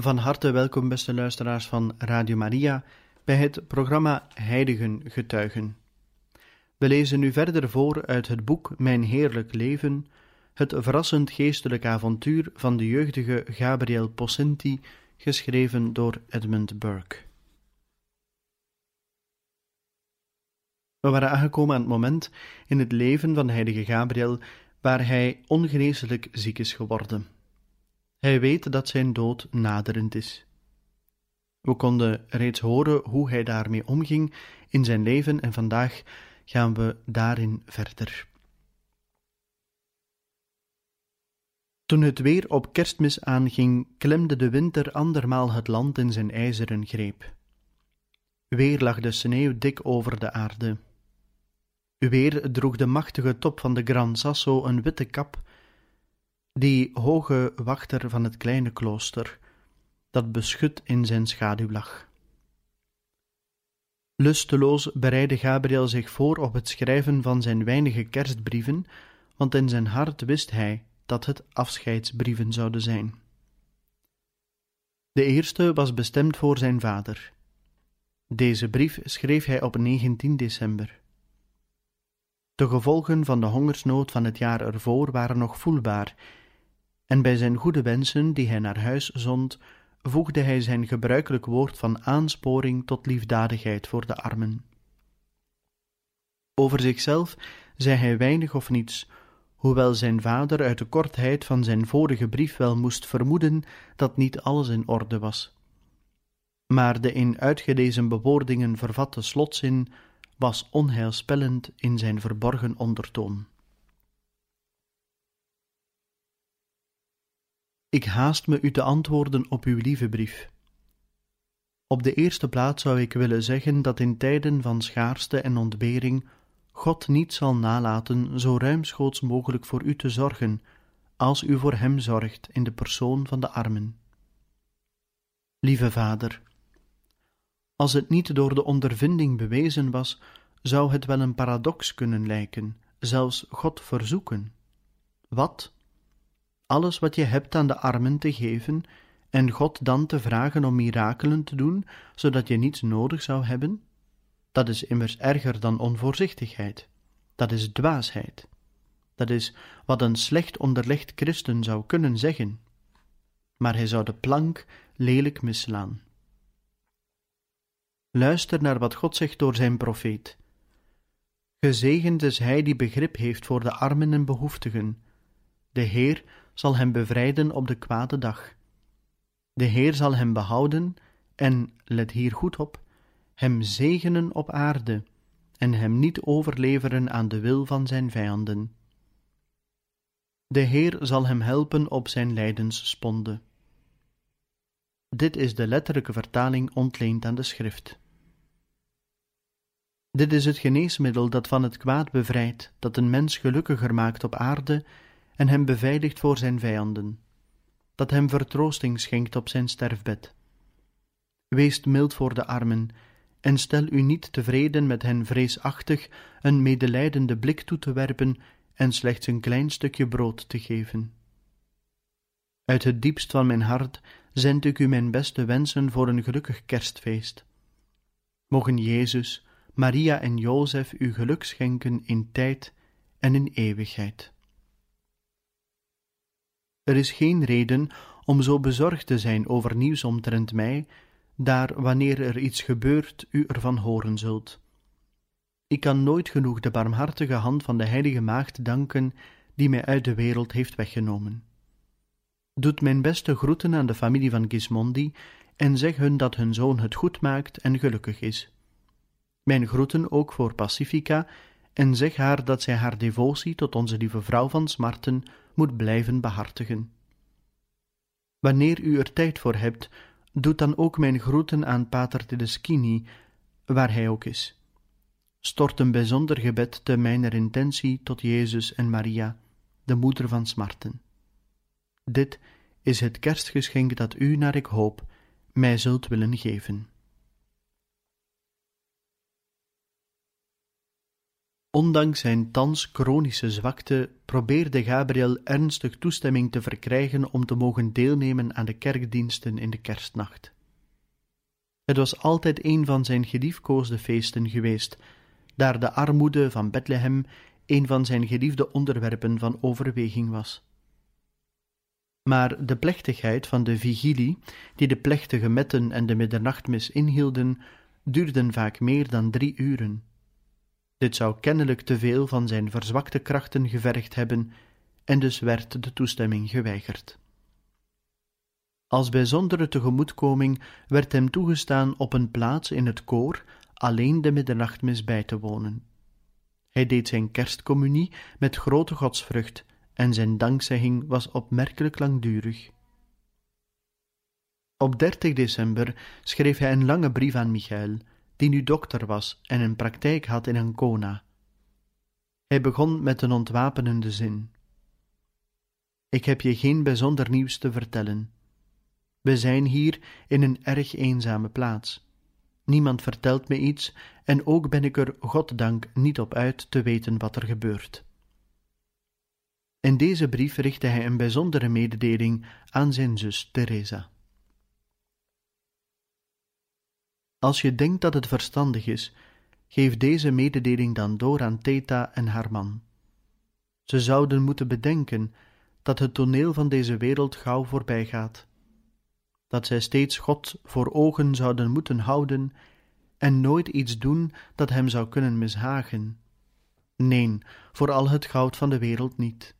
Van harte welkom, beste luisteraars van Radio Maria, bij het programma Heiligen Getuigen. We lezen nu verder voor uit het boek Mijn Heerlijk Leven, het verrassend geestelijk avontuur van de jeugdige Gabriel Possenti, geschreven door Edmund Burke. We waren aangekomen aan het moment in het leven van heilige Gabriel waar hij ongeneeslijk ziek is geworden. Hij weet dat zijn dood naderend is. We konden reeds horen hoe hij daarmee omging in zijn leven en vandaag gaan we daarin verder. Toen het weer op kerstmis aanging, klemde de winter andermaal het land in zijn ijzeren greep. Weer lag de sneeuw dik over de aarde. Weer droeg de machtige top van de Gran Sasso een witte kap die hoge wachter van het kleine klooster, dat beschut in zijn schaduw lag. Lusteloos bereidde Gabriel zich voor op het schrijven van zijn weinige kerstbrieven, want in zijn hart wist hij dat het afscheidsbrieven zouden zijn. De eerste was bestemd voor zijn vader. Deze brief schreef hij op 19 december. De gevolgen van de hongersnood van het jaar ervoor waren nog voelbaar en bij zijn goede wensen die hij naar huis zond, voegde hij zijn gebruikelijk woord van aansporing tot liefdadigheid voor de armen. Over zichzelf zei hij weinig of niets, hoewel zijn vader uit de kortheid van zijn vorige brief wel moest vermoeden dat niet alles in orde was. Maar de in uitgelezen bewoordingen vervatte slotzin was onheilspellend in zijn verborgen ondertoon. Ik haast me u te antwoorden op uw lieve brief. Op de eerste plaats zou ik willen zeggen dat in tijden van schaarste en ontbering God niet zal nalaten zo ruimschoots mogelijk voor u te zorgen, als u voor hem zorgt in de persoon van de armen. Lieve Vader, als het niet door de ondervinding bewezen was, zou het wel een paradox kunnen lijken, zelfs God verzoeken. Wat, alles wat je hebt aan de armen te geven en God dan te vragen om mirakelen te doen, zodat je niets nodig zou hebben? Dat is immers erger dan onvoorzichtigheid. Dat is dwaasheid. Dat is wat een slecht onderlegd christen zou kunnen zeggen. Maar hij zou de plank lelijk mislaan. Luister naar wat God zegt door zijn profeet. Gezegend is hij die begrip heeft voor de armen en behoeftigen. De Heer zal hem bevrijden op de kwade dag. De Heer zal hem behouden en, let hier goed op, hem zegenen op aarde en hem niet overleveren aan de wil van zijn vijanden. De Heer zal hem helpen op zijn lijdenssponde. Dit is de letterlijke vertaling ontleend aan de schrift. Dit is het geneesmiddel dat van het kwaad bevrijdt, dat een mens gelukkiger maakt op aarde en hem beveiligt voor zijn vijanden, dat hem vertroosting schenkt op zijn sterfbed. Wees mild voor de armen en stel u niet tevreden met hen vreesachtig een medelijdende blik toe te werpen en slechts een klein stukje brood te geven. Uit het diepst van mijn hart zend ik u mijn beste wensen voor een gelukkig kerstfeest. Mogen Jezus, Maria en Jozef u geluk schenken in tijd en in eeuwigheid. Er is geen reden om zo bezorgd te zijn over nieuws omtrent mij, daar wanneer er iets gebeurt u ervan horen zult. Ik kan nooit genoeg de barmhartige hand van de Heilige Maagd danken, die mij uit de wereld heeft weggenomen. Doet mijn beste groeten aan de familie van Gismondi en zeg hun dat hun zoon het goed maakt en gelukkig is. Mijn groeten ook voor Pacifica en zeg haar dat zij haar devotie tot onze lieve vrouw van smarten moet blijven behartigen. Wanneer u er tijd voor hebt, doet dan ook mijn groeten aan Pater Tedeschini, waar hij ook is. Stort een bijzonder gebed te mijner intentie tot Jezus en Maria, de moeder van smarten. Dit is het kerstgeschenk dat u, naar ik hoop, mij zult willen geven. Ondanks zijn thans chronische zwakte probeerde Gabriel ernstig toestemming te verkrijgen om te mogen deelnemen aan de kerkdiensten in de kerstnacht. Het was altijd een van zijn geliefkoosde feesten geweest, daar de armoede van Bethlehem een van zijn geliefde onderwerpen van overweging was. Maar de plechtigheid van de vigilie, die de plechtige metten en de middernachtmis inhielden, duurden vaak meer dan drie uren. Dit zou kennelijk te veel van zijn verzwakte krachten gevergd hebben, en dus werd de toestemming geweigerd. Als bijzondere tegemoetkoming werd hem toegestaan op een plaats in het koor alleen de middernachtmis bij te wonen. Hij deed zijn kerstcommunie met grote godsvrucht en zijn dankzegging was opmerkelijk langdurig. Op 30 december schreef hij een lange brief aan Michael, die nu dokter was en een praktijk had in Ancona. Hij begon met een ontwapenende zin. Ik heb je geen bijzonder nieuws te vertellen. We zijn hier in een erg eenzame plaats. Niemand vertelt me iets en ook ben ik er, goddank, niet op uit te weten wat er gebeurt. In deze brief richtte hij een bijzondere mededeling aan zijn zus Teresa. Als je denkt dat het verstandig is, geef deze mededeling dan door aan Theta en haar man. Ze zouden moeten bedenken dat het toneel van deze wereld gauw voorbij gaat, dat zij steeds God voor ogen zouden moeten houden en nooit iets doen dat hem zou kunnen mishagen. Nee, voor al het goud van de wereld niet.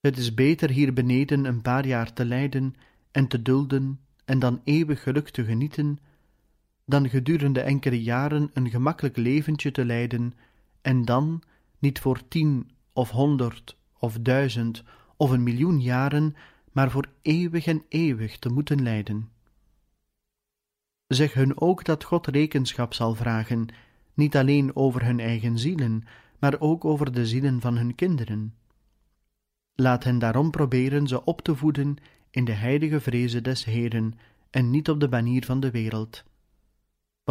Het is beter hier beneden een paar jaar te lijden en te dulden en dan eeuwig geluk te genieten, dan gedurende enkele jaren een gemakkelijk leventje te leiden en dan, niet voor tien of honderd of duizend of een miljoen jaren, maar voor eeuwig en eeuwig te moeten lijden. Zeg hun ook dat God rekenschap zal vragen, niet alleen over hun eigen zielen, maar ook over de zielen van hun kinderen. Laat hen daarom proberen ze op te voeden in de heilige vreze des Heeren en niet op de banier van de wereld.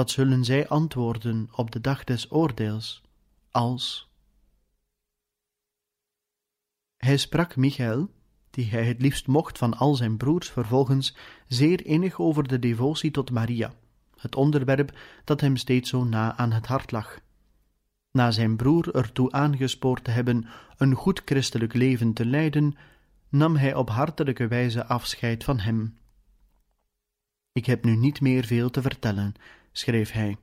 Wat zullen zij antwoorden op de dag des oordeels, als... Hij sprak Michael, die hij het liefst mocht van al zijn broers, vervolgens zeer innig over de devotie tot Maria, het onderwerp dat hem steeds zo na aan het hart lag. Na zijn broer ertoe aangespoord te hebben een goed christelijk leven te leiden, nam hij op hartelijke wijze afscheid van hem. Ik heb nu niet meer veel te vertellen, schreef hij,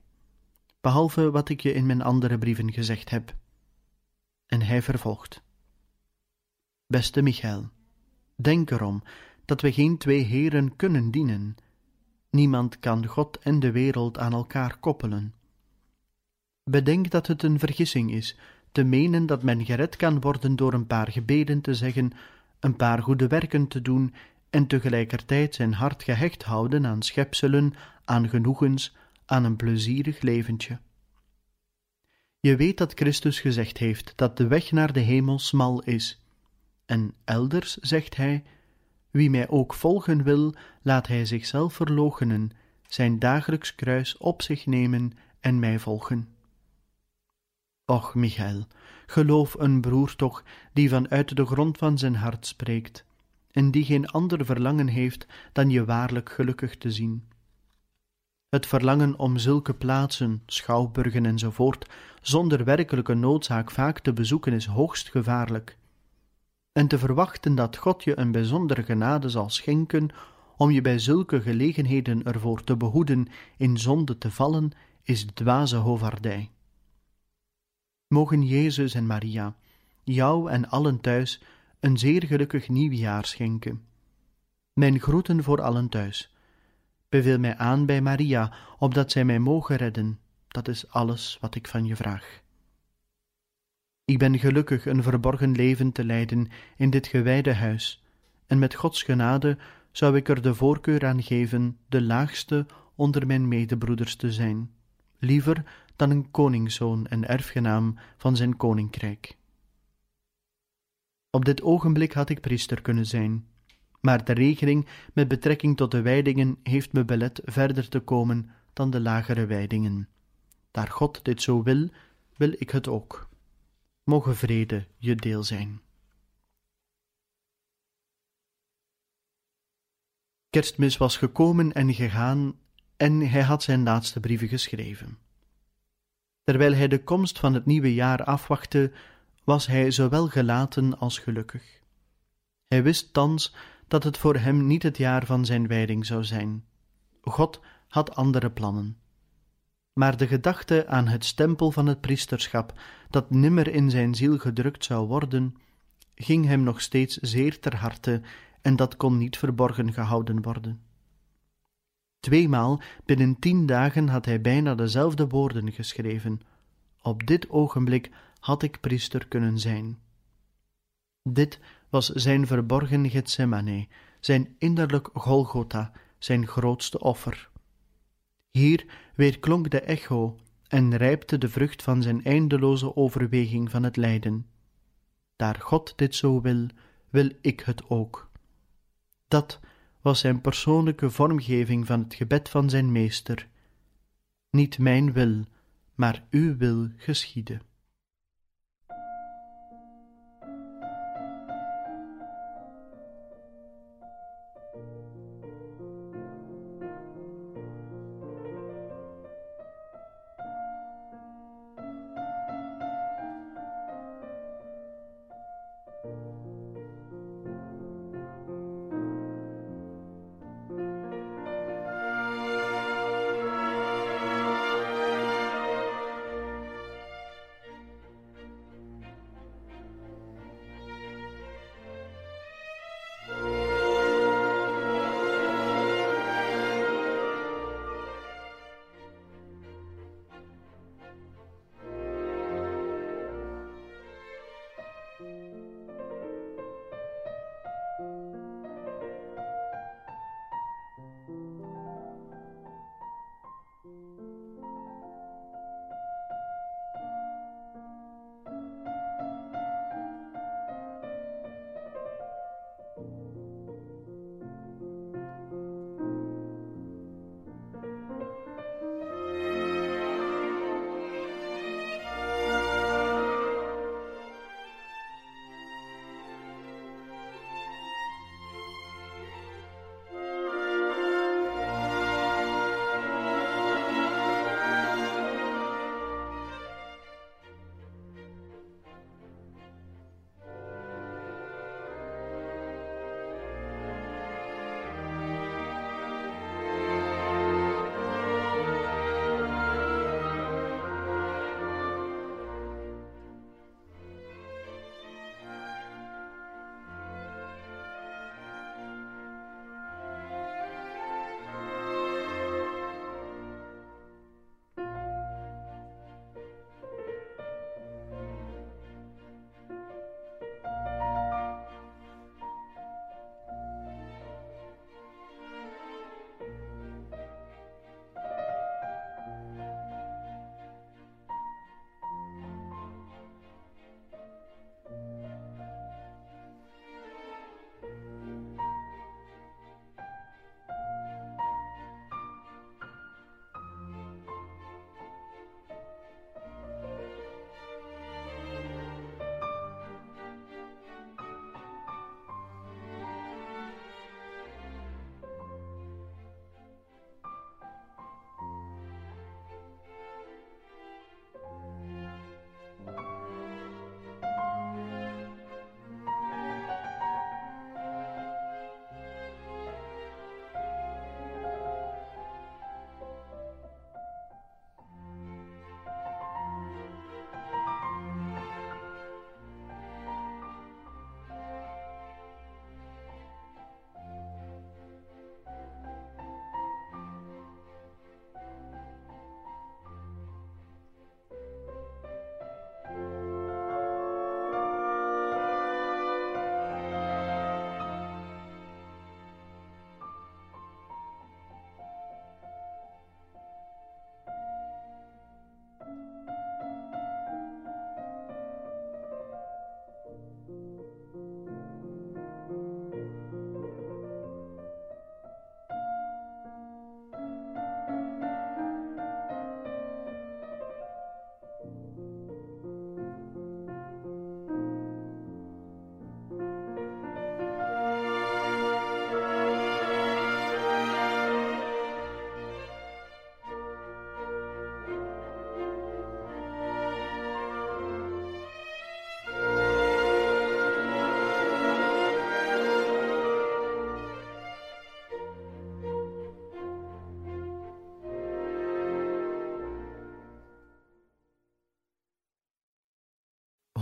behalve wat ik je in mijn andere brieven gezegd heb. En hij vervolgt: Beste Michael, denk erom dat we geen twee heren kunnen dienen. Niemand kan God en de wereld aan elkaar koppelen. Bedenk dat het een vergissing is te menen dat men gered kan worden door een paar gebeden te zeggen, een paar goede werken te doen en tegelijkertijd zijn hart gehecht houden aan schepselen, aan genoegens, aan een plezierig leventje. Je weet dat Christus gezegd heeft dat de weg naar de hemel smal is. En elders zegt hij: Wie mij ook volgen wil, laat hij zichzelf verloochenen, zijn dagelijks kruis op zich nemen en mij volgen. Och, Michael, geloof een broer toch die vanuit de grond van zijn hart spreekt, en die geen ander verlangen heeft dan je waarlijk gelukkig te zien. Het verlangen om zulke plaatsen, schouwburgen enzovoort, zonder werkelijke noodzaak vaak te bezoeken is hoogst gevaarlijk. En te verwachten dat God je een bijzondere genade zal schenken om je bij zulke gelegenheden ervoor te behoeden in zonde te vallen, is dwaze hovardij. Mogen Jezus en Maria jou en allen thuis een zeer gelukkig nieuwjaar schenken. Mijn groeten voor allen thuis. Beveel mij aan bij Maria, opdat zij mij mogen redden. Dat is alles wat ik van je vraag. Ik ben gelukkig een verborgen leven te leiden in dit gewijde huis, en met Gods genade zou ik er de voorkeur aan geven de laagste onder mijn medebroeders te zijn, liever dan een koningszoon en erfgenaam van zijn koninkrijk. Op dit ogenblik had ik priester kunnen zijn, maar de regeling met betrekking tot de wijdingen heeft me belet verder te komen dan de lagere wijdingen. Daar God dit zo wil, wil ik het ook. Mogen vrede je deel zijn. Kerstmis was gekomen en gegaan en hij had zijn laatste brieven geschreven. Terwijl hij de komst van het nieuwe jaar afwachtte, was hij zowel gelaten als gelukkig. Hij wist thans dat het voor hem niet het jaar van zijn wijding zou zijn. God had andere plannen. Maar de gedachte aan het stempel van het priesterschap, dat nimmer in zijn ziel gedrukt zou worden, ging hem nog steeds zeer ter harte en dat kon niet verborgen gehouden worden. Tweemaal binnen tien dagen had hij bijna dezelfde woorden geschreven. Op dit ogenblik had ik priester kunnen zijn. Dit was zijn verborgen Gethsemane, zijn innerlijk Golgotha, zijn grootste offer. Hier weerklonk de echo en rijpte de vrucht van zijn eindeloze overweging van het lijden. Daar God dit zo wil, wil ik het ook. Dat was zijn persoonlijke vormgeving van het gebed van zijn meester. Niet mijn wil, maar uw wil geschieden.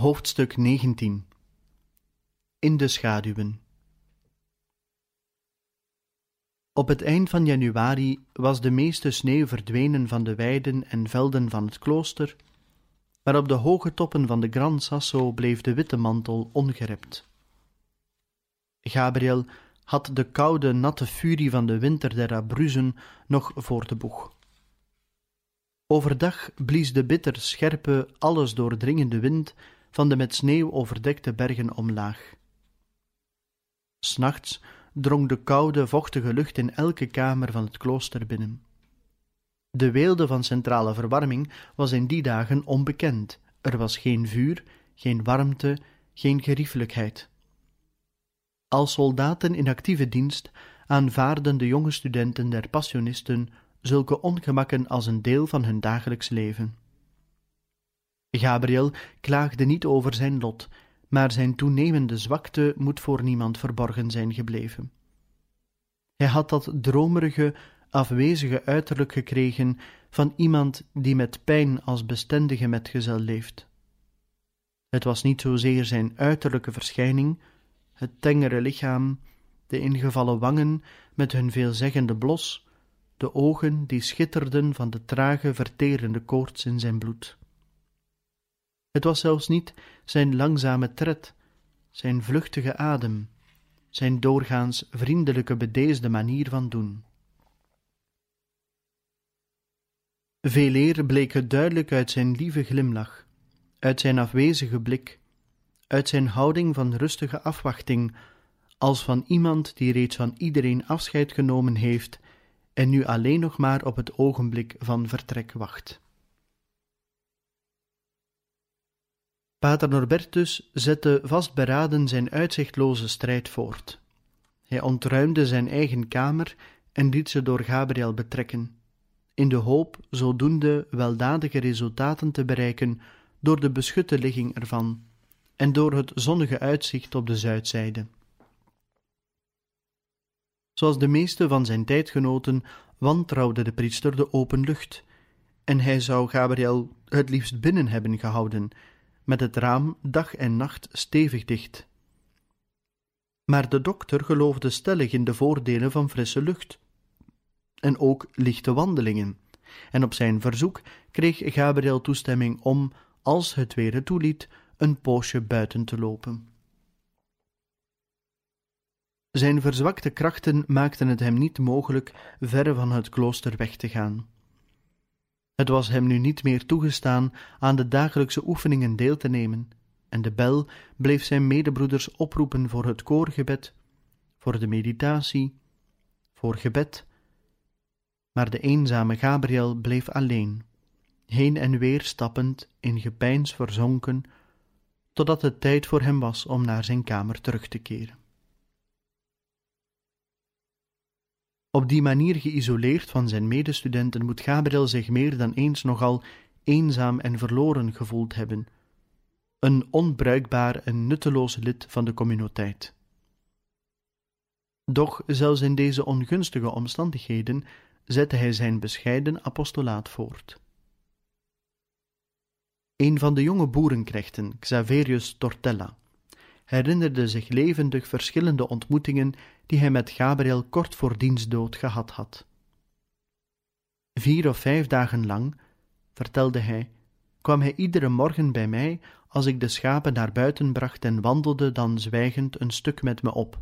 Hoofdstuk 19 In de schaduwen Op het eind van januari was de meeste sneeuw verdwenen van de weiden en velden van het klooster, maar op de hoge toppen van de Gran Sasso bleef de witte mantel ongerept. Gabriel had de koude, natte furie van de winter der Abruzzen nog voor de boeg. Overdag blies de bitter scherpe, alles doordringende wind van de met sneeuw overdekte bergen omlaag. S'nachts drong de koude, vochtige lucht in elke kamer van het klooster binnen. De weelde van centrale verwarming was in die dagen onbekend. Er was geen vuur, geen warmte, geen geriefelijkheid. Als soldaten in actieve dienst aanvaarden de jonge studenten der passionisten zulke ongemakken als een deel van hun dagelijks leven. Gabriel klaagde niet over zijn lot, maar zijn toenemende zwakte moet voor niemand verborgen zijn gebleven. Hij had dat dromerige, afwezige uiterlijk gekregen van iemand die met pijn als bestendige metgezel leeft. Het was niet zozeer zijn uiterlijke verschijning, het tengere lichaam, de ingevallen wangen met hun veelzeggende blos, de ogen die schitterden van de trage, verterende koorts in zijn bloed. Het was zelfs niet zijn langzame tred, zijn vluchtige adem, zijn doorgaans vriendelijke, bedeesde manier van doen. Veeleer bleek het duidelijk uit zijn lieve glimlach, uit zijn afwezige blik, uit zijn houding van rustige afwachting, als van iemand die reeds van iedereen afscheid genomen heeft en nu alleen nog maar op het ogenblik van vertrek wacht. Pater Norbertus zette vastberaden zijn uitzichtloze strijd voort. Hij ontruimde zijn eigen kamer en liet ze door Gabriel betrekken, in de hoop zodoende weldadige resultaten te bereiken door de beschutte ligging ervan en door het zonnige uitzicht op de zuidzijde. Zoals de meeste van zijn tijdgenoten wantrouwde de priester de open lucht, en hij zou Gabriel het liefst binnen hebben gehouden, met het raam dag en nacht stevig dicht. Maar de dokter geloofde stellig in de voordelen van frisse lucht, en ook lichte wandelingen, en op zijn verzoek kreeg Gabriel toestemming om, als het weer het toeliet, een poosje buiten te lopen. Zijn verzwakte krachten maakten het hem niet mogelijk verre van het klooster weg te gaan. Het was hem nu niet meer toegestaan aan de dagelijkse oefeningen deel te nemen, en de bel bleef zijn medebroeders oproepen voor het koorgebed, voor de meditatie, voor gebed. Maar de eenzame Gabriel bleef alleen, heen en weer stappend, in gepeins verzonken, totdat het tijd voor hem was om naar zijn kamer terug te keren. Op die manier geïsoleerd van zijn medestudenten moet Gabriel zich meer dan eens nogal eenzaam en verloren gevoeld hebben, een onbruikbaar en nutteloos lid van de communiteit. Doch zelfs in deze ongunstige omstandigheden zette hij zijn bescheiden apostolaat voort. Een van de jonge boerenknechten, Xaverius Tortella, herinnerde zich levendig verschillende ontmoetingen die hij met Gabriel kort voor dienstdood gehad had. Vier of vijf dagen lang, vertelde hij, kwam hij iedere morgen bij mij als ik de schapen naar buiten bracht en wandelde dan zwijgend een stuk met me op.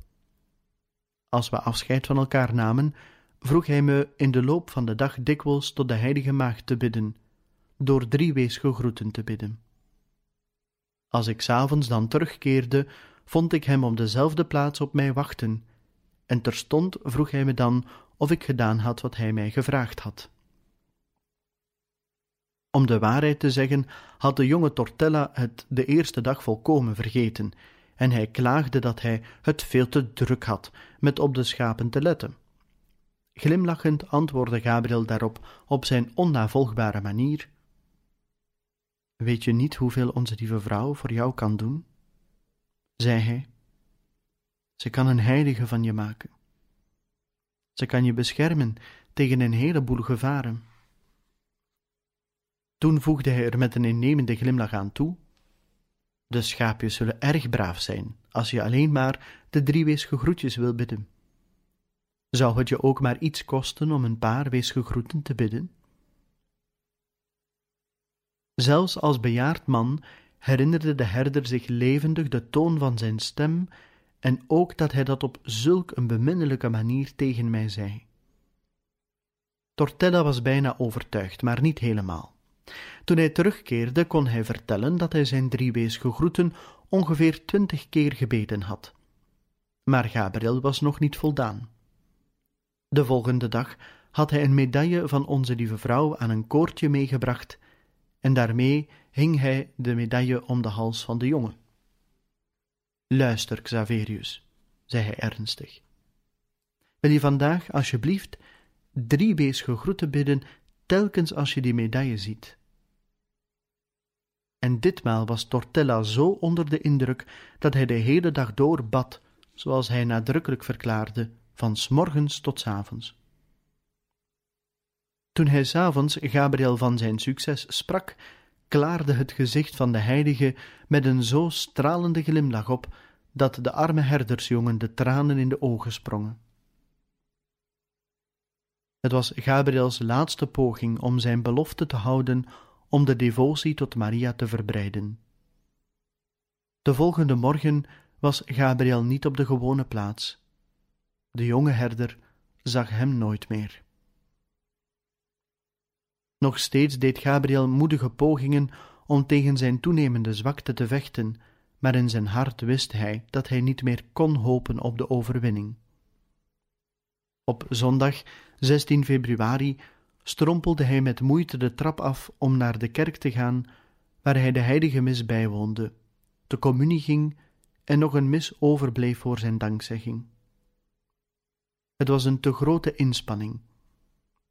Als we afscheid van elkaar namen, vroeg hij me in de loop van de dag dikwijls tot de heilige maagd te bidden, door drie weesgegroeten te bidden. Als ik s'avonds dan terugkeerde, vond ik hem op dezelfde plaats op mij wachten, en terstond vroeg hij me dan of ik gedaan had wat hij mij gevraagd had. Om de waarheid te zeggen, had de jonge Tortella het de eerste dag volkomen vergeten, en hij klaagde dat hij het veel te druk had met op de schapen te letten. Glimlachend antwoordde Gabriel daarop op zijn onnavolgbare manier: Weet je niet hoeveel onze lieve vrouw voor jou kan doen? zei hij. Ze kan een heilige van je maken. Ze kan je beschermen tegen een heleboel gevaren. Toen voegde hij er met een innemende glimlach aan toe: De schaapjes zullen erg braaf zijn als je alleen maar de drie weesgegroetjes wil bidden. Zou het je ook maar iets kosten om een paar weesgegroeten te bidden? Zelfs als bejaard man herinnerde de herder zich levendig de toon van zijn stem en ook dat hij dat op zulk een beminnelijke manier tegen mij zei. Tortella was bijna overtuigd, maar niet helemaal. Toen hij terugkeerde, kon hij vertellen dat hij zijn drie weesgegroeten ongeveer twintig keer gebeden had. Maar Gabriel was nog niet voldaan. De volgende dag had hij een medaille van onze lieve vrouw aan een koordje meegebracht, en daarmee hing hij de medaille om de hals van de jongen. Luister, Xaverius, zei hij ernstig. Wil je vandaag, alsjeblieft, drie weesgegroeten bidden, telkens als je die medaille ziet? En ditmaal was Tortella zo onder de indruk dat hij de hele dag door bad, zoals hij nadrukkelijk verklaarde, van s morgens tot s avonds. Toen hij s'avonds Gabriel van zijn succes sprak, klaarde het gezicht van de heilige met een zo stralende glimlach op, dat de arme herdersjongen de tranen in de ogen sprongen. Het was Gabriels laatste poging om zijn belofte te houden om de devotie tot Maria te verbreiden. De volgende morgen was Gabriel niet op de gewone plaats. De jonge herder zag hem nooit meer. Nog steeds deed Gabriel moedige pogingen om tegen zijn toenemende zwakte te vechten, maar in zijn hart wist hij dat hij niet meer kon hopen op de overwinning. Op zondag 16 februari strompelde hij met moeite de trap af om naar de kerk te gaan, waar hij de heilige mis bijwoonde, de communie ging en nog een mis overbleef voor zijn dankzegging. Het was een te grote inspanning.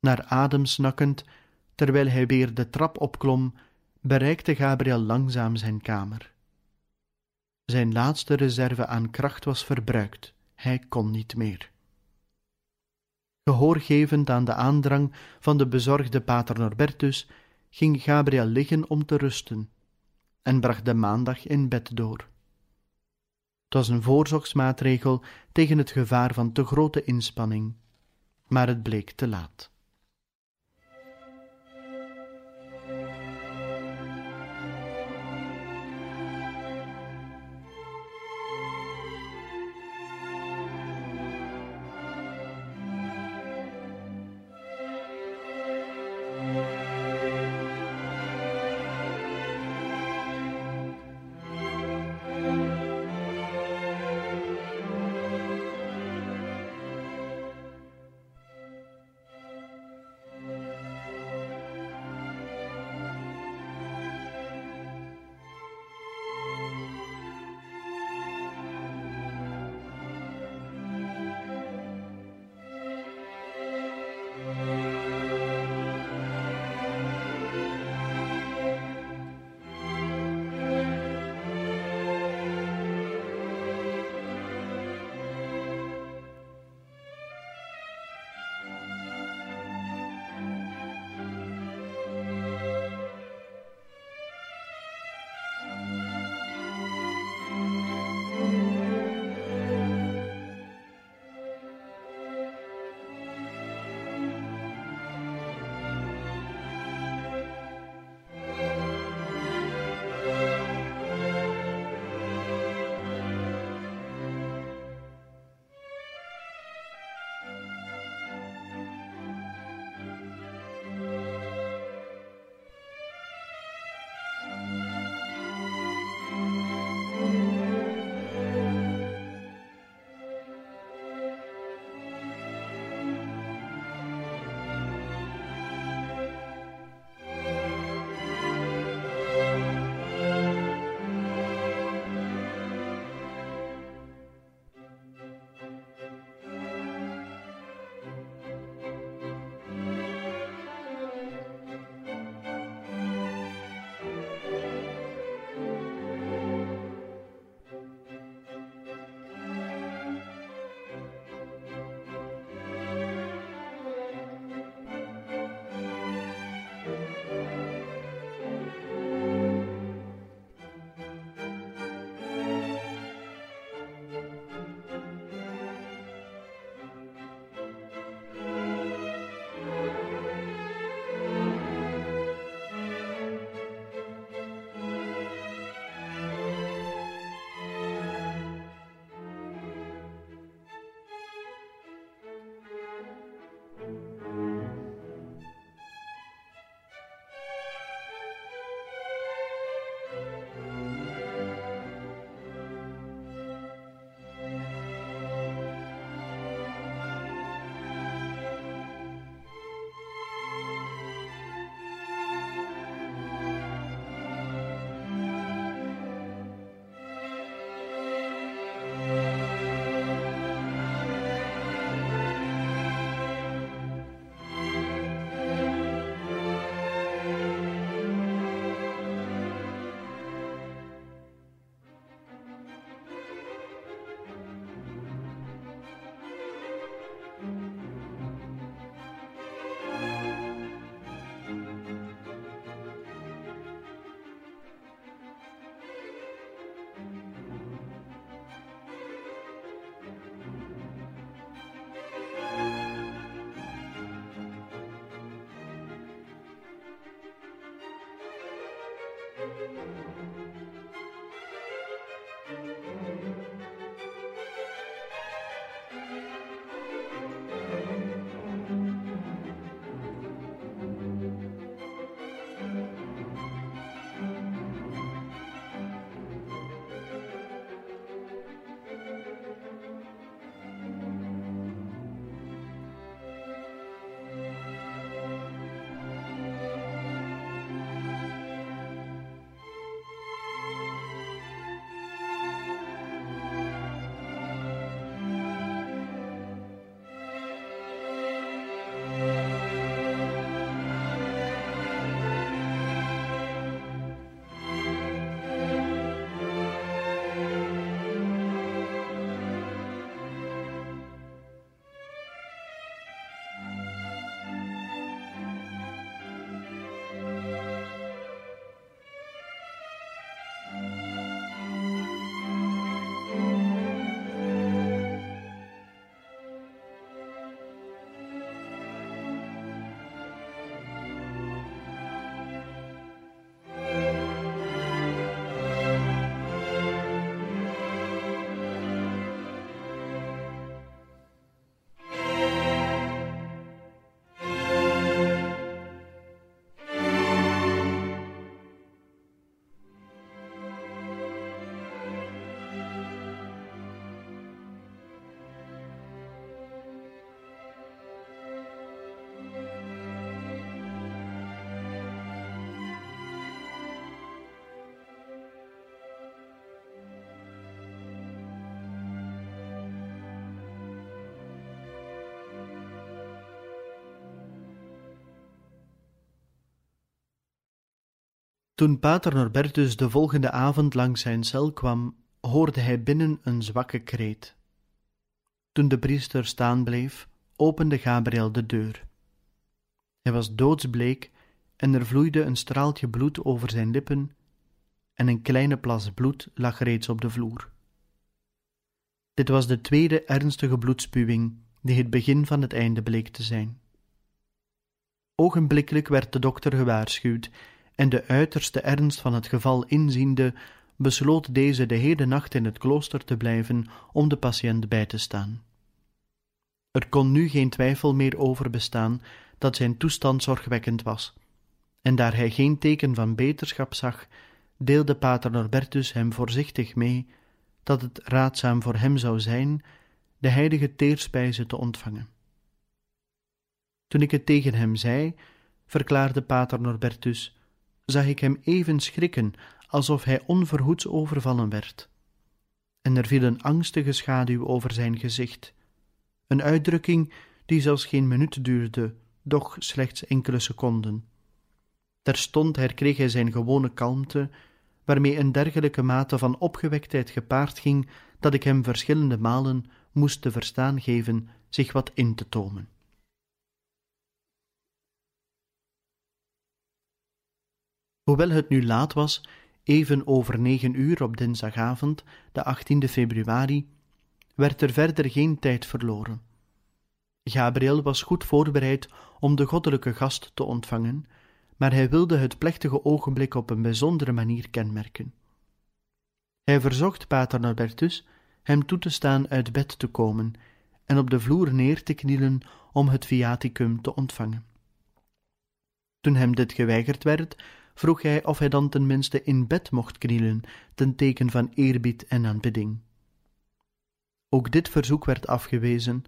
Naar adem snakkend, terwijl hij weer de trap opklom, bereikte Gabriel langzaam zijn kamer. Zijn laatste reserve aan kracht was verbruikt, hij kon niet meer. Gehoorgevend aan de aandrang van de bezorgde pater Norbertus, ging Gabriel liggen om te rusten en bracht de maandag in bed door. Het was een voorzorgsmaatregel tegen het gevaar van te grote inspanning, maar het bleek te laat. Toen pater Norbertus de volgende avond langs zijn cel kwam, hoorde hij binnen een zwakke kreet. Toen de priester staan bleef, opende Gabriel de deur. Hij was doodsbleek en er vloeide een straaltje bloed over zijn lippen en een kleine plas bloed lag reeds op de vloer. Dit was de tweede ernstige bloedspuwing die het begin van het einde bleek te zijn. Ogenblikkelijk werd de dokter gewaarschuwd en de uiterste ernst van het geval inziende, besloot deze de hele nacht in het klooster te blijven om de patiënt bij te staan. Er kon nu geen twijfel meer over bestaan dat zijn toestand zorgwekkend was, en daar hij geen teken van beterschap zag, deelde pater Norbertus hem voorzichtig mee dat het raadzaam voor hem zou zijn de heilige teerspijze te ontvangen. Toen ik het tegen hem zei, verklaarde pater Norbertus, zag ik hem even schrikken alsof hij onverhoeds overvallen werd. En er viel een angstige schaduw over zijn gezicht, een uitdrukking die zelfs geen minuut duurde, doch slechts enkele seconden. Terstond herkreeg hij zijn gewone kalmte, waarmee een dergelijke mate van opgewektheid gepaard ging dat ik hem verschillende malen moest te verstaan geven zich wat in te tomen. Hoewel het nu laat was, even over negen uur op dinsdagavond, de 18e februari, werd er verder geen tijd verloren. Gabriel was goed voorbereid om de goddelijke gast te ontvangen, maar hij wilde het plechtige ogenblik op een bijzondere manier kenmerken. Hij verzocht pater Norbertus hem toe te staan uit bed te komen en op de vloer neer te knielen om het viaticum te ontvangen. Toen hem dit geweigerd werd, vroeg hij of hij dan tenminste in bed mocht knielen, ten teken van eerbied en aanbidding. Ook dit verzoek werd afgewezen,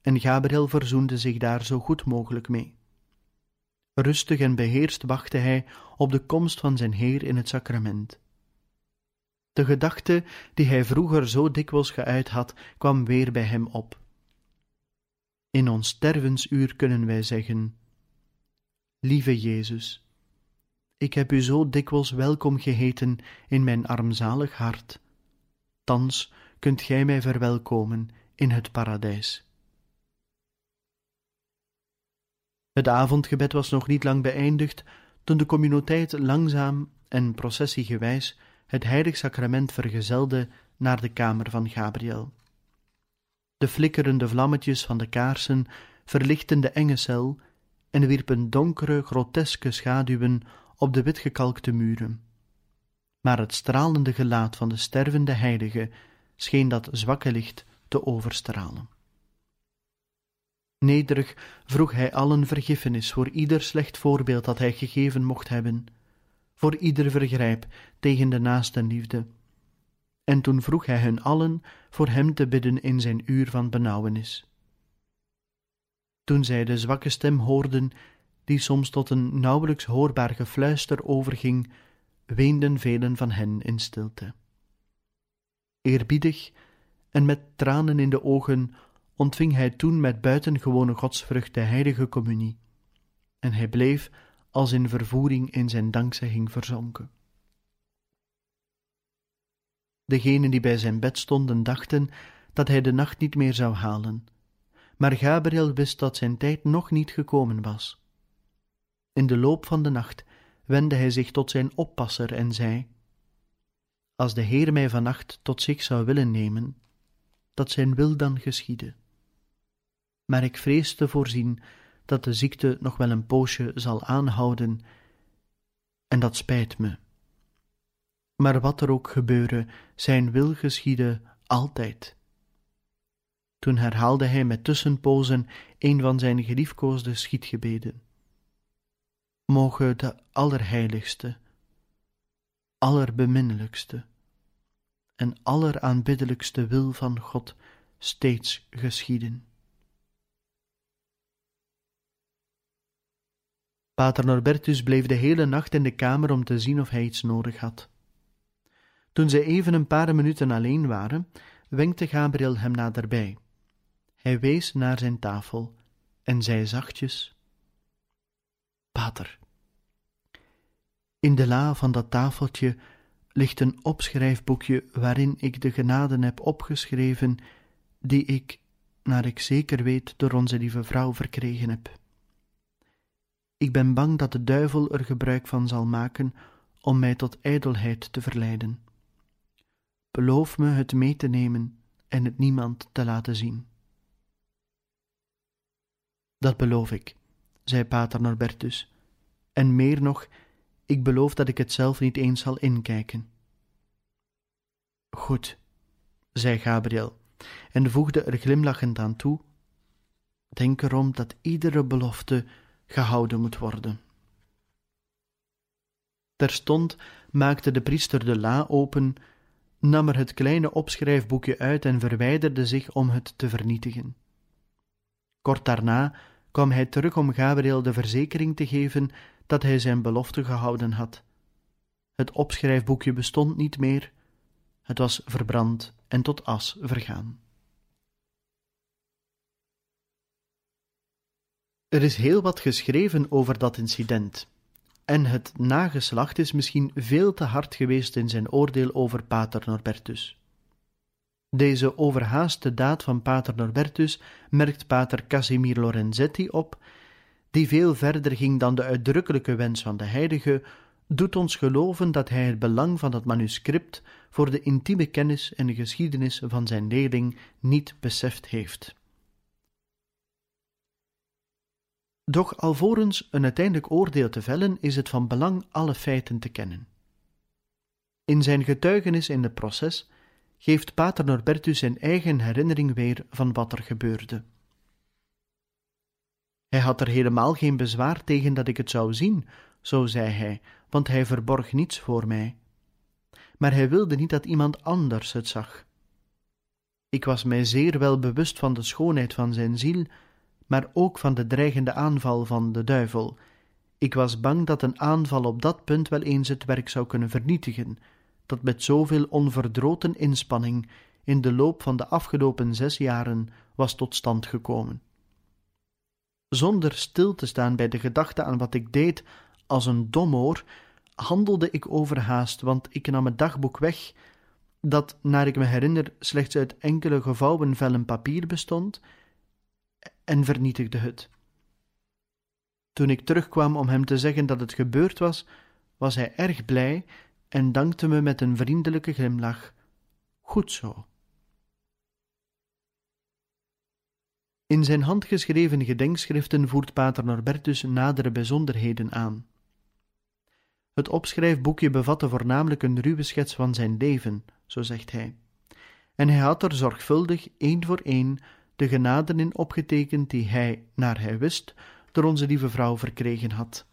en Gabriel verzoende zich daar zo goed mogelijk mee. Rustig en beheerst wachtte hij op de komst van zijn Heer in het sacrament. De gedachte die hij vroeger zo dikwijls geuit had, kwam weer bij hem op. In ons stervensuur kunnen wij zeggen: Lieve Jezus, ik heb u zo dikwijls welkom geheten in mijn armzalig hart. Thans kunt gij mij verwelkomen in het paradijs. Het avondgebed was nog niet lang beëindigd toen de communiteit langzaam en processiegewijs het heilig sacrament vergezelde naar de kamer van Gabriel. De flikkerende vlammetjes van de kaarsen verlichten de enge cel en wierpen donkere, groteske schaduwen op de witgekalkte muren. Maar het stralende gelaat van de stervende heilige scheen dat zwakke licht te overstralen. Nederig vroeg hij allen vergiffenis voor ieder slecht voorbeeld dat hij gegeven mocht hebben, voor ieder vergrijp tegen de naaste liefde. En toen vroeg hij hun allen voor hem te bidden in zijn uur van benauwenis. Toen zij de zwakke stem hoorden, die soms tot een nauwelijks hoorbaar gefluister overging, weenden velen van hen in stilte. Eerbiedig en met tranen in de ogen ontving hij toen met buitengewone godsvrucht de heilige communie, en hij bleef als in vervoering in zijn dankzegging verzonken. Degenen die bij zijn bed stonden dachten dat hij de nacht niet meer zou halen, maar Gabriel wist dat zijn tijd nog niet gekomen was. In de loop van de nacht wendde hij zich tot zijn oppasser en zei: Als de Heer mij vannacht tot zich zou willen nemen, dat zijn wil dan geschiede maar ik vrees te voorzien dat de ziekte nog wel een poosje zal aanhouden, en dat spijt me. Maar wat er ook gebeure, zijn wil geschieden altijd. Toen herhaalde hij met tussenpozen een van zijn geliefkoosde schietgebeden. Moge de allerheiligste, allerbeminnelijkste en alleraanbiddelijkste wil van God steeds geschieden. Pater Norbertus bleef de hele nacht in de kamer om te zien of hij iets nodig had. Toen zij even een paar minuten alleen waren, wenkte Gabriel hem naderbij. Hij wees naar zijn tafel en zei zachtjes: Pater, in de la van dat tafeltje ligt een opschrijfboekje waarin ik de genaden heb opgeschreven die ik, naar ik zeker weet, door onze lieve vrouw verkregen heb. Ik ben bang dat de duivel er gebruik van zal maken om mij tot ijdelheid te verleiden. Beloof me het mee te nemen en het niemand te laten zien. Dat beloof ik, zei pater Norbertus, en meer nog, ik beloof dat ik het zelf niet eens zal inkijken. Goed, zei Gabriel, en voegde er glimlachend aan toe: Denk erom dat iedere belofte gehouden moet worden. Terstond maakte de priester de la open, nam er het kleine opschrijfboekje uit en verwijderde zich om het te vernietigen. Kort daarna kwam hij terug om Gabriel de verzekering te geven dat hij zijn belofte gehouden had. Het opschrijfboekje bestond niet meer, het was verbrand en tot as vergaan. Er is heel wat geschreven over dat incident, en het nageslacht is misschien veel te hard geweest in zijn oordeel over Pater Norbertus. Deze overhaaste daad van Pater Norbertus merkt Pater Casimir Lorenzetti op, die veel verder ging dan de uitdrukkelijke wens van de heilige, doet ons geloven dat hij het belang van dat manuscript voor de intieme kennis en geschiedenis van zijn leerling niet beseft heeft. Doch alvorens een uiteindelijk oordeel te vellen, is het van belang alle feiten te kennen. In zijn getuigenis in het proces geeft Pater Norbertus zijn eigen herinnering weer van wat er gebeurde. Hij had er helemaal geen bezwaar tegen dat ik het zou zien, zo zei hij, want hij verborg niets voor mij. Maar hij wilde niet dat iemand anders het zag. Ik was mij zeer wel bewust van de schoonheid van zijn ziel, maar ook van de dreigende aanval van de duivel. Ik was bang dat een aanval op dat punt wel eens het werk zou kunnen vernietigen, dat met zoveel onverdroten inspanning in de loop van de afgelopen zes jaren was tot stand gekomen. Zonder stil te staan bij de gedachte aan wat ik deed als een domoor, handelde ik overhaast, want ik nam het dagboek weg, dat, naar ik me herinner, slechts uit enkele gevouwen vellen papier bestond, en vernietigde het. Toen ik terugkwam om hem te zeggen dat het gebeurd was, was hij erg blij en dankte me met een vriendelijke glimlach. Goed zo. In zijn handgeschreven gedenkschriften voert pater Norbertus nadere bijzonderheden aan. Het opschrijfboekje bevatte voornamelijk een ruwe schets van zijn leven, zo zegt hij, en hij had er zorgvuldig één voor één de genaden in opgetekend die hij, naar hij wist, door onze lieve vrouw verkregen had.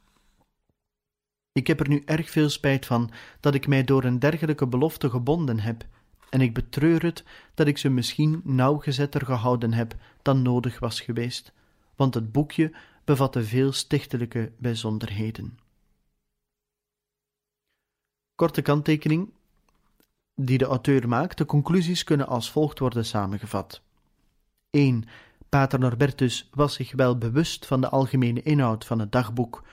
Ik heb er nu erg veel spijt van dat ik mij door een dergelijke belofte gebonden heb, en ik betreur het dat ik ze misschien nauwgezetter gehouden heb dan nodig was geweest, want het boekje bevatte veel stichtelijke bijzonderheden. Korte kanttekening die de auteur maakt, de conclusies kunnen als volgt worden samengevat. 1. Pater Norbertus was zich wel bewust van de algemene inhoud van het dagboek,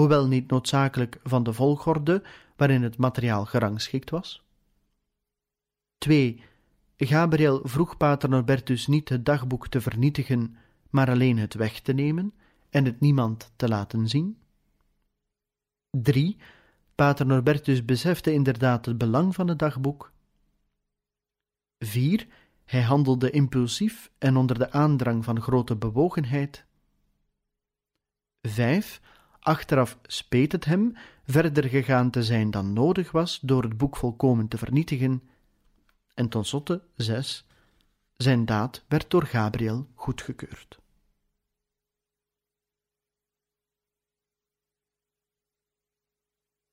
hoewel niet noodzakelijk van de volgorde waarin het materiaal gerangschikt was. 2. Gabriel vroeg Pater Norbertus niet het dagboek te vernietigen, maar alleen het weg te nemen en het niemand te laten zien. 3. Pater Norbertus besefte inderdaad het belang van het dagboek. 4. Hij handelde impulsief en onder de aandrang van grote bewogenheid. 5. Achteraf speet het hem verder gegaan te zijn dan nodig was door het boek volkomen te vernietigen. En tenslotte 6. Zijn daad werd door Gabriel goedgekeurd.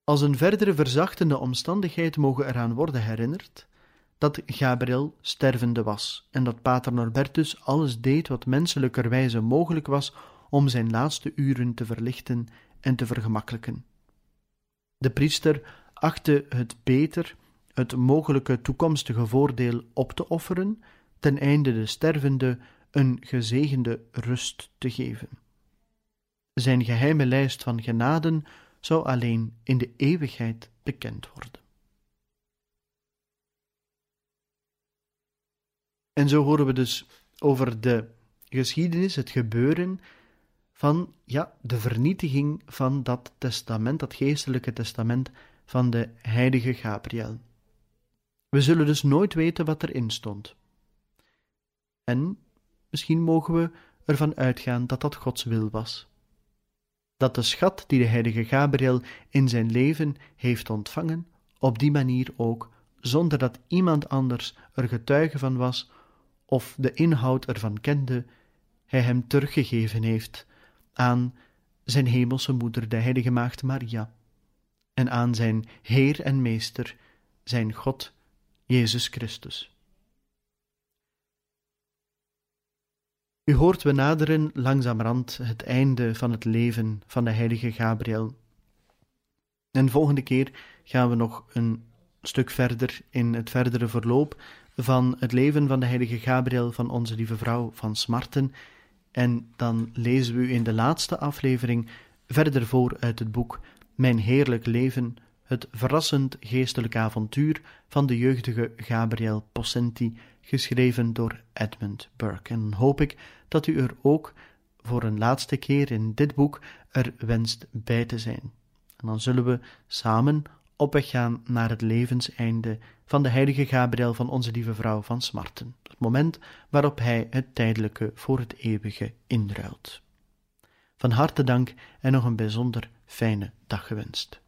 Als een verdere verzachtende omstandigheid mogen eraan worden herinnerd dat Gabriel stervende was en dat Pater Norbertus alles deed wat menselijkerwijze mogelijk was om zijn laatste uren te verlichten en te vergemakkelijken. De priester achtte het beter het mogelijke toekomstige voordeel op te offeren, ten einde de stervende een gezegende rust te geven. Zijn geheime lijst van genaden zou alleen in de eeuwigheid bekend worden. En zo horen we dus over de geschiedenis, het gebeuren van ja, de vernietiging van dat testament, dat geestelijke testament van de heilige Gabriel. We zullen dus nooit weten wat erin stond. En misschien mogen we ervan uitgaan dat dat Gods wil was. Dat de schat die de heilige Gabriel in zijn leven heeft ontvangen, op die manier ook, zonder dat iemand anders er getuige van was, of de inhoud ervan kende, hij hem teruggegeven heeft aan zijn hemelse moeder, de heilige maagd Maria, en aan zijn Heer en Meester, zijn God, Jezus Christus. U hoort we naderen langzamerhand het einde van het leven van de heilige Gabriel. En volgende keer gaan we nog een stuk verder in het verdere verloop van het leven van de heilige Gabriel van onze lieve vrouw van Smarten. En dan lezen we u in de laatste aflevering verder voor uit het boek Mijn heerlijk leven, het verrassend geestelijk avontuur van de jeugdige Gabriel Possenti, geschreven door Edmund Burke. En hoop ik dat u er ook voor een laatste keer in dit boek er wenst bij te zijn. En dan zullen we samen op weg gaan naar het levenseinde van de heilige Gabriel van onze lieve vrouw van Smarten, het moment waarop hij het tijdelijke voor het eeuwige inruilt. Van harte dank en nog een bijzonder fijne dag gewenst.